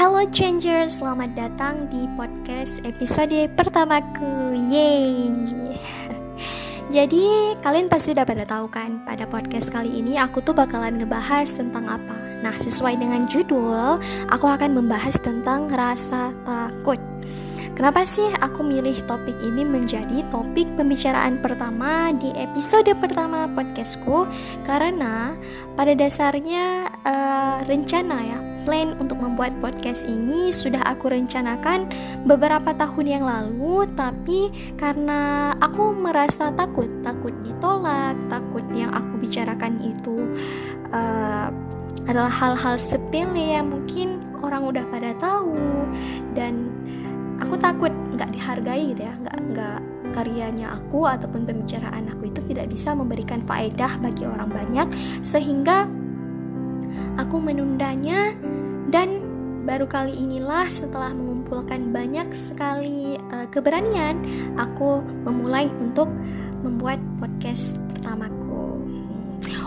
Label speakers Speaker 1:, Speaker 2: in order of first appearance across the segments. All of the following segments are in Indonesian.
Speaker 1: Hello Changer, selamat datang di podcast episode pertamaku. Yeay. Jadi kalian pasti udah pada tahu kan, pada podcast kali ini aku tuh bakalan ngebahas tentang apa. Nah, sesuai dengan judul, aku akan membahas tentang rasa takut. Kenapa sih aku milih topik ini menjadi topik pembicaraan pertama di episode pertama podcastku? Karena pada dasarnya uh, rencana ya plan untuk membuat podcast ini sudah aku rencanakan beberapa tahun yang lalu, tapi karena aku merasa takut, takut ditolak, takut yang aku bicarakan itu uh, adalah hal-hal sepele yang mungkin orang udah pada tahu dan aku takut nggak dihargai gitu ya, nggak nggak karyanya aku ataupun pembicaraan aku itu tidak bisa memberikan faedah bagi orang banyak sehingga aku menundanya dan baru kali inilah setelah mengumpulkan banyak sekali uh, keberanian aku memulai untuk membuat podcast pertamaku.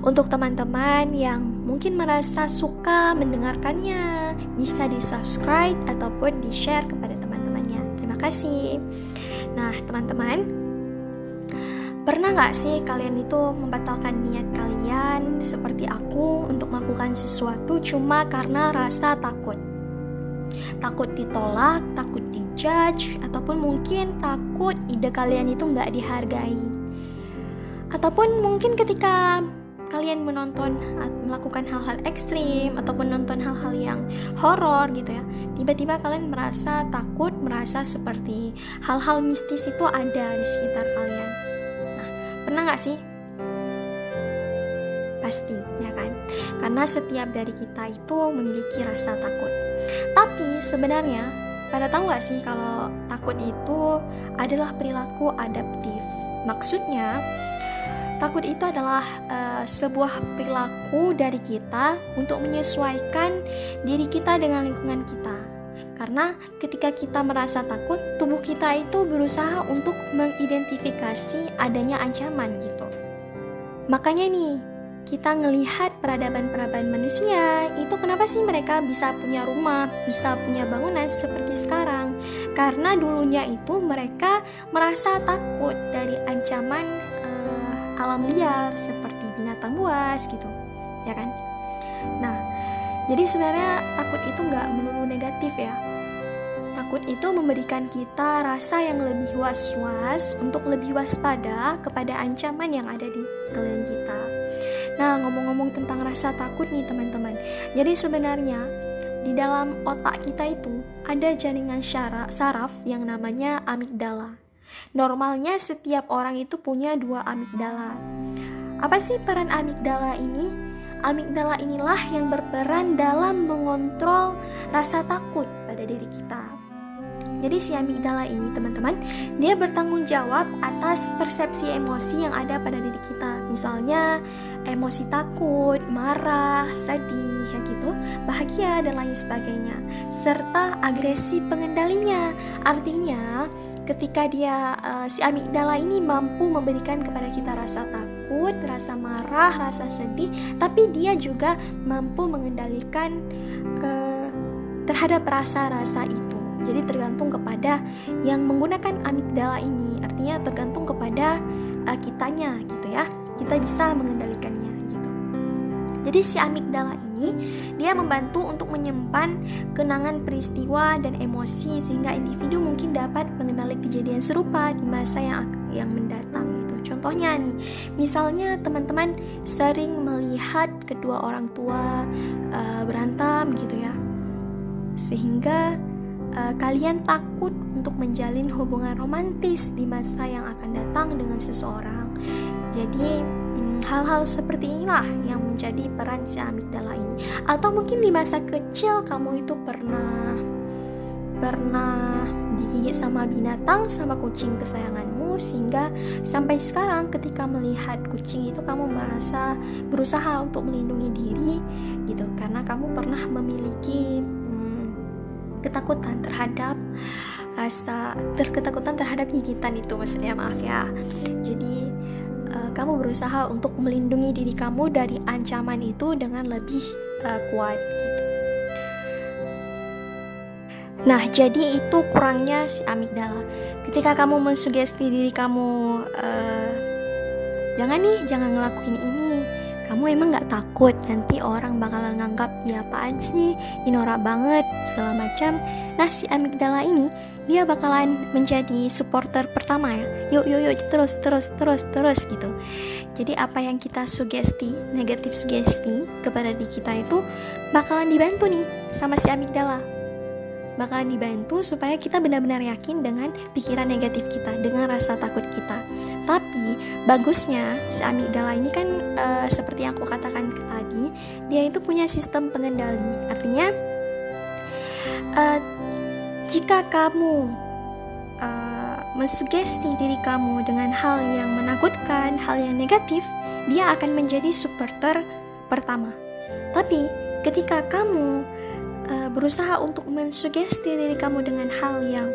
Speaker 1: Untuk teman-teman yang mungkin merasa suka mendengarkannya bisa di subscribe ataupun di share kepada teman-temannya. Terima kasih. Nah teman-teman Pernah gak sih kalian itu membatalkan niat kalian seperti aku untuk melakukan sesuatu cuma karena rasa takut? Takut ditolak, takut dijudge, ataupun mungkin takut ide kalian itu gak dihargai. Ataupun mungkin ketika kalian menonton melakukan hal-hal ekstrim ataupun nonton hal-hal yang horor gitu ya tiba-tiba kalian merasa takut merasa seperti hal-hal mistis itu ada di sekitar kalian Pernah gak sih? Pasti, ya kan? Karena setiap dari kita itu memiliki rasa takut. Tapi sebenarnya, pada tahu gak sih kalau takut itu adalah perilaku adaptif? Maksudnya, takut itu adalah uh, sebuah perilaku dari kita untuk menyesuaikan diri kita dengan lingkungan kita karena ketika kita merasa takut, tubuh kita itu berusaha untuk mengidentifikasi adanya ancaman gitu. Makanya nih, kita ngelihat peradaban-peradaban manusia, itu kenapa sih mereka bisa punya rumah, bisa punya bangunan seperti sekarang? Karena dulunya itu mereka merasa takut dari ancaman uh, alam liar seperti binatang buas gitu, ya kan? Nah, jadi sebenarnya takut itu nggak melulu negatif ya, Takut itu memberikan kita rasa yang lebih was-was untuk lebih waspada kepada ancaman yang ada di sekeliling kita. Nah, ngomong-ngomong tentang rasa takut nih teman-teman. Jadi sebenarnya di dalam otak kita itu ada jaringan saraf yang namanya amigdala. Normalnya setiap orang itu punya dua amigdala. Apa sih peran amigdala ini? Amigdala inilah yang berperan dalam mengontrol rasa takut pada diri kita. Jadi si amigdala ini teman-teman, dia bertanggung jawab atas persepsi emosi yang ada pada diri kita. Misalnya emosi takut, marah, sedih, ya gitu, bahagia dan lain sebagainya. Serta agresi pengendalinya. Artinya ketika dia uh, si amigdala ini mampu memberikan kepada kita rasa takut, rasa marah, rasa sedih, tapi dia juga mampu mengendalikan uh, terhadap rasa-rasa itu. Jadi tergantung kepada yang menggunakan amigdala ini. Artinya tergantung kepada uh, kitanya gitu ya. Kita bisa mengendalikannya gitu. Jadi si amigdala ini dia membantu untuk menyimpan kenangan peristiwa dan emosi sehingga individu mungkin dapat mengenali kejadian serupa di masa yang yang mendatang gitu. Contohnya nih, misalnya teman-teman sering melihat kedua orang tua uh, berantem gitu ya. Sehingga uh, kalian takut untuk menjalin hubungan romantis di masa yang akan datang dengan seseorang. Jadi hmm, hal-hal seperti inilah yang menjadi peran si amigdala ini. Atau mungkin di masa kecil kamu itu pernah pernah digigit sama binatang sama kucing kesayanganmu sehingga sampai sekarang ketika melihat kucing itu kamu merasa berusaha untuk melindungi diri gitu karena kamu pernah memiliki ketakutan terhadap rasa terketakutan terhadap gigitan itu maksudnya maaf ya jadi uh, kamu berusaha untuk melindungi diri kamu dari ancaman itu dengan lebih uh, kuat gitu Nah, jadi itu kurangnya si amigdala. Ketika kamu mensugesti diri kamu, uh, jangan nih, jangan ngelakuin ini. Kamu emang nggak takut nanti orang bakalan nganggap ya apaan sih, inora banget segala macam. Nah, si amigdala ini dia bakalan menjadi supporter pertama ya. Yuk, yuk, yuk, terus, terus, terus, terus gitu. Jadi apa yang kita sugesti, negatif sugesti kepada diri kita itu bakalan dibantu nih sama si amigdala bakalan dibantu supaya kita benar-benar yakin dengan pikiran negatif kita, dengan rasa takut kita. Tapi bagusnya si amigdala ini kan uh, seperti yang aku katakan tadi, dia itu punya sistem pengendali. Artinya uh, jika kamu uh, mensugesti diri kamu dengan hal yang menakutkan, hal yang negatif, dia akan menjadi supporter pertama. Tapi ketika kamu uh, berusaha untuk mensugesti diri kamu dengan hal yang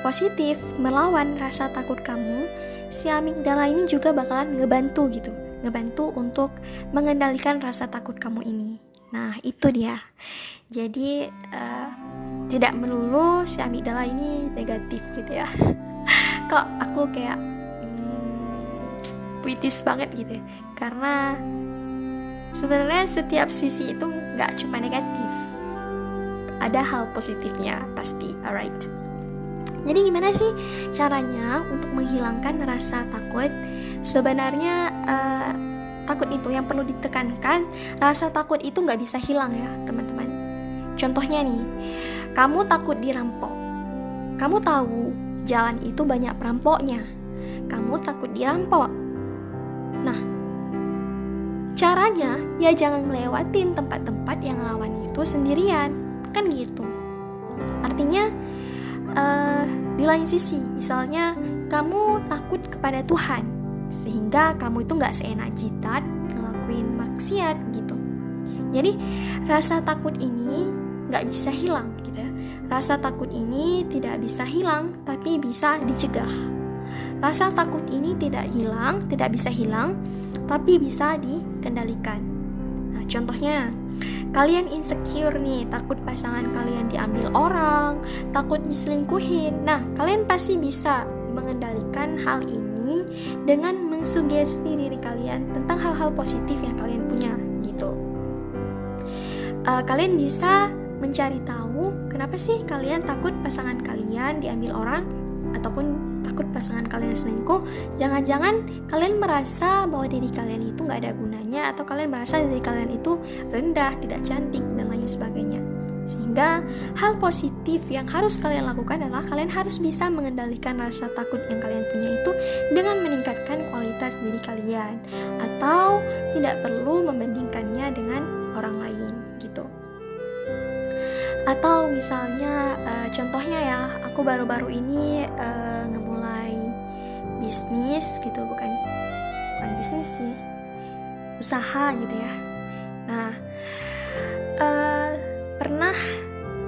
Speaker 1: positif, melawan rasa takut kamu, si amigdala ini juga bakalan ngebantu gitu, ngebantu untuk mengendalikan rasa takut kamu ini. Nah, itu dia. Jadi uh, tidak melulu si amigdala ini negatif gitu ya. Kok aku kayak hmm, puitis banget gitu ya. Karena sebenarnya setiap sisi itu nggak cuma negatif ada hal positifnya pasti alright jadi gimana sih caranya untuk menghilangkan rasa takut? Sebenarnya uh, takut itu yang perlu ditekankan rasa takut itu nggak bisa hilang ya teman-teman. Contohnya nih kamu takut dirampok kamu tahu jalan itu banyak perampoknya. Kamu takut dirampok nah caranya ya jangan ngelewatin tempat-tempat yang rawan itu sendirian. Kan gitu. Artinya uh, di lain sisi misalnya kamu takut kepada Tuhan sehingga kamu itu nggak seenak jidat ngelakuin maksiat gitu. Jadi rasa takut ini nggak bisa hilang gitu ya. Rasa takut ini tidak bisa hilang tapi bisa dicegah. Rasa takut ini tidak hilang tidak bisa hilang tapi bisa dikendalikan contohnya Kalian insecure nih, takut pasangan kalian diambil orang, takut diselingkuhin. Nah, kalian pasti bisa mengendalikan hal ini dengan mensugesti diri kalian tentang hal-hal positif yang kalian punya gitu. Uh, kalian bisa mencari tahu kenapa sih kalian takut pasangan kalian diambil orang ataupun takut pasangan kalian selingkuh, jangan-jangan kalian merasa bahwa diri kalian itu nggak ada gunanya atau kalian merasa diri kalian itu rendah, tidak cantik dan lain sebagainya. Sehingga hal positif yang harus kalian lakukan adalah kalian harus bisa mengendalikan rasa takut yang kalian punya itu dengan meningkatkan kualitas diri kalian atau tidak perlu membandingkannya dengan orang lain gitu. Atau misalnya uh, contohnya ya, aku baru-baru ini uh, bisnis gitu bukan bukan bisnis sih usaha gitu ya. Nah uh, pernah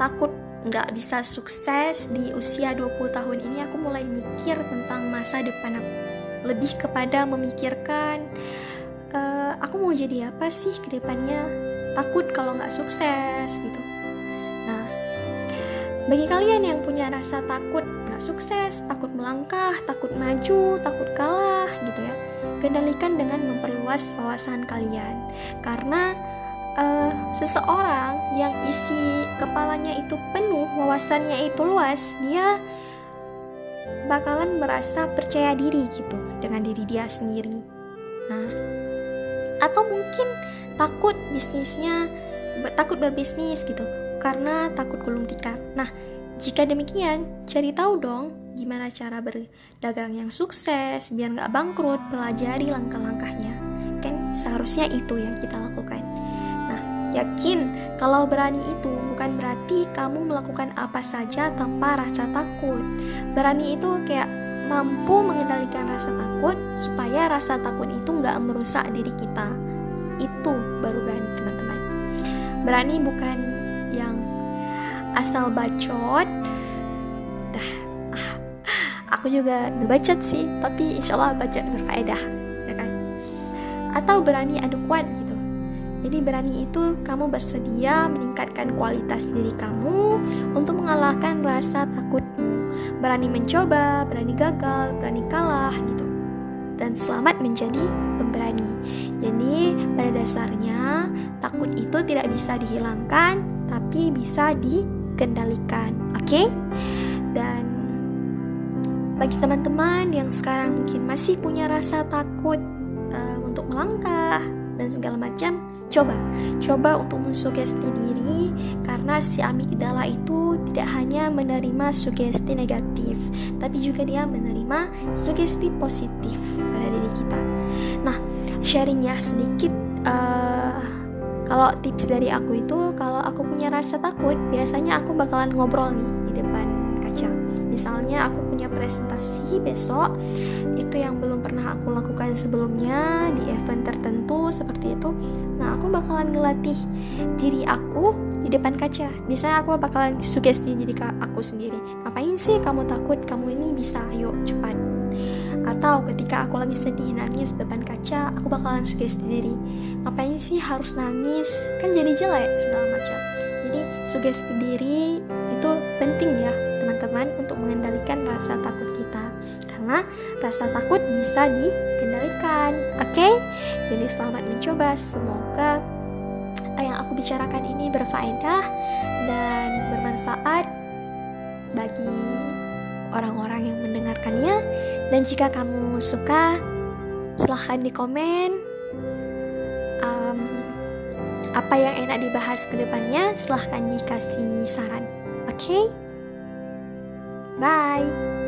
Speaker 1: takut nggak bisa sukses di usia 20 tahun ini? Aku mulai mikir tentang masa depan aku lebih kepada memikirkan uh, aku mau jadi apa sih ke depannya? Takut kalau nggak sukses gitu. Nah bagi kalian yang punya rasa takut nggak sukses, takut melangkah, takut maju, takut kalah gitu ya. Kendalikan dengan memperluas wawasan kalian. Karena uh, seseorang yang isi kepalanya itu penuh, wawasannya itu luas, dia bakalan merasa percaya diri gitu dengan diri dia sendiri. Nah, atau mungkin takut bisnisnya takut berbisnis gitu karena takut gulung tikar. Nah, jika demikian, cari tahu dong gimana cara berdagang yang sukses biar nggak bangkrut, pelajari langkah-langkahnya. Kan seharusnya itu yang kita lakukan. Nah, yakin kalau berani itu bukan berarti kamu melakukan apa saja tanpa rasa takut. Berani itu kayak mampu mengendalikan rasa takut supaya rasa takut itu nggak merusak diri kita. Itu baru berani teman-teman. Berani bukan asal bacot aku juga ngebacot sih tapi insya Allah bacot berfaedah ya kan atau berani adu kuat gitu Jadi berani itu kamu bersedia meningkatkan kualitas diri kamu untuk mengalahkan rasa takutmu. Berani mencoba, berani gagal, berani kalah gitu. Dan selamat menjadi pemberani. Jadi pada dasarnya takut itu tidak bisa dihilangkan tapi bisa dikendalikan. Oke? Okay? Dan bagi teman-teman yang sekarang mungkin masih punya rasa takut uh, untuk melangkah dan segala macam, coba coba untuk mensugesti diri karena si amigdala itu tidak hanya menerima sugesti negatif, tapi juga dia menerima sugesti positif pada diri kita. Nah, sharingnya sedikit. Uh, kalau tips dari aku itu, kalau aku punya rasa takut, biasanya aku bakalan ngobrol nih di depan kaca. Misalnya aku punya presentasi besok, itu yang belum pernah aku lakukan sebelumnya di event tertentu seperti itu. Nah, aku bakalan ngelatih diri aku di depan kaca. Biasanya aku bakalan sugesti diri aku sendiri. Ngapain sih kamu takut? Kamu ini bisa, ayo cepat. Atau ketika aku lagi sedih nangis depan kaca, aku bakalan sugesti diri. Ngapain sih harus nangis? Kan jadi jelek segala macam. Jadi sugesti diri itu penting ya teman-teman untuk mengendalikan rasa takut kita karena rasa takut bisa dikendalikan oke okay? jadi selamat mencoba semoga yang aku bicarakan ini berfaedah dan bermanfaat bagi orang-orang yang mendengarkannya. Dan jika kamu suka silahkan di komen um, apa yang enak dibahas ke depannya silahkan dikasih saran. Oke? Okay? bye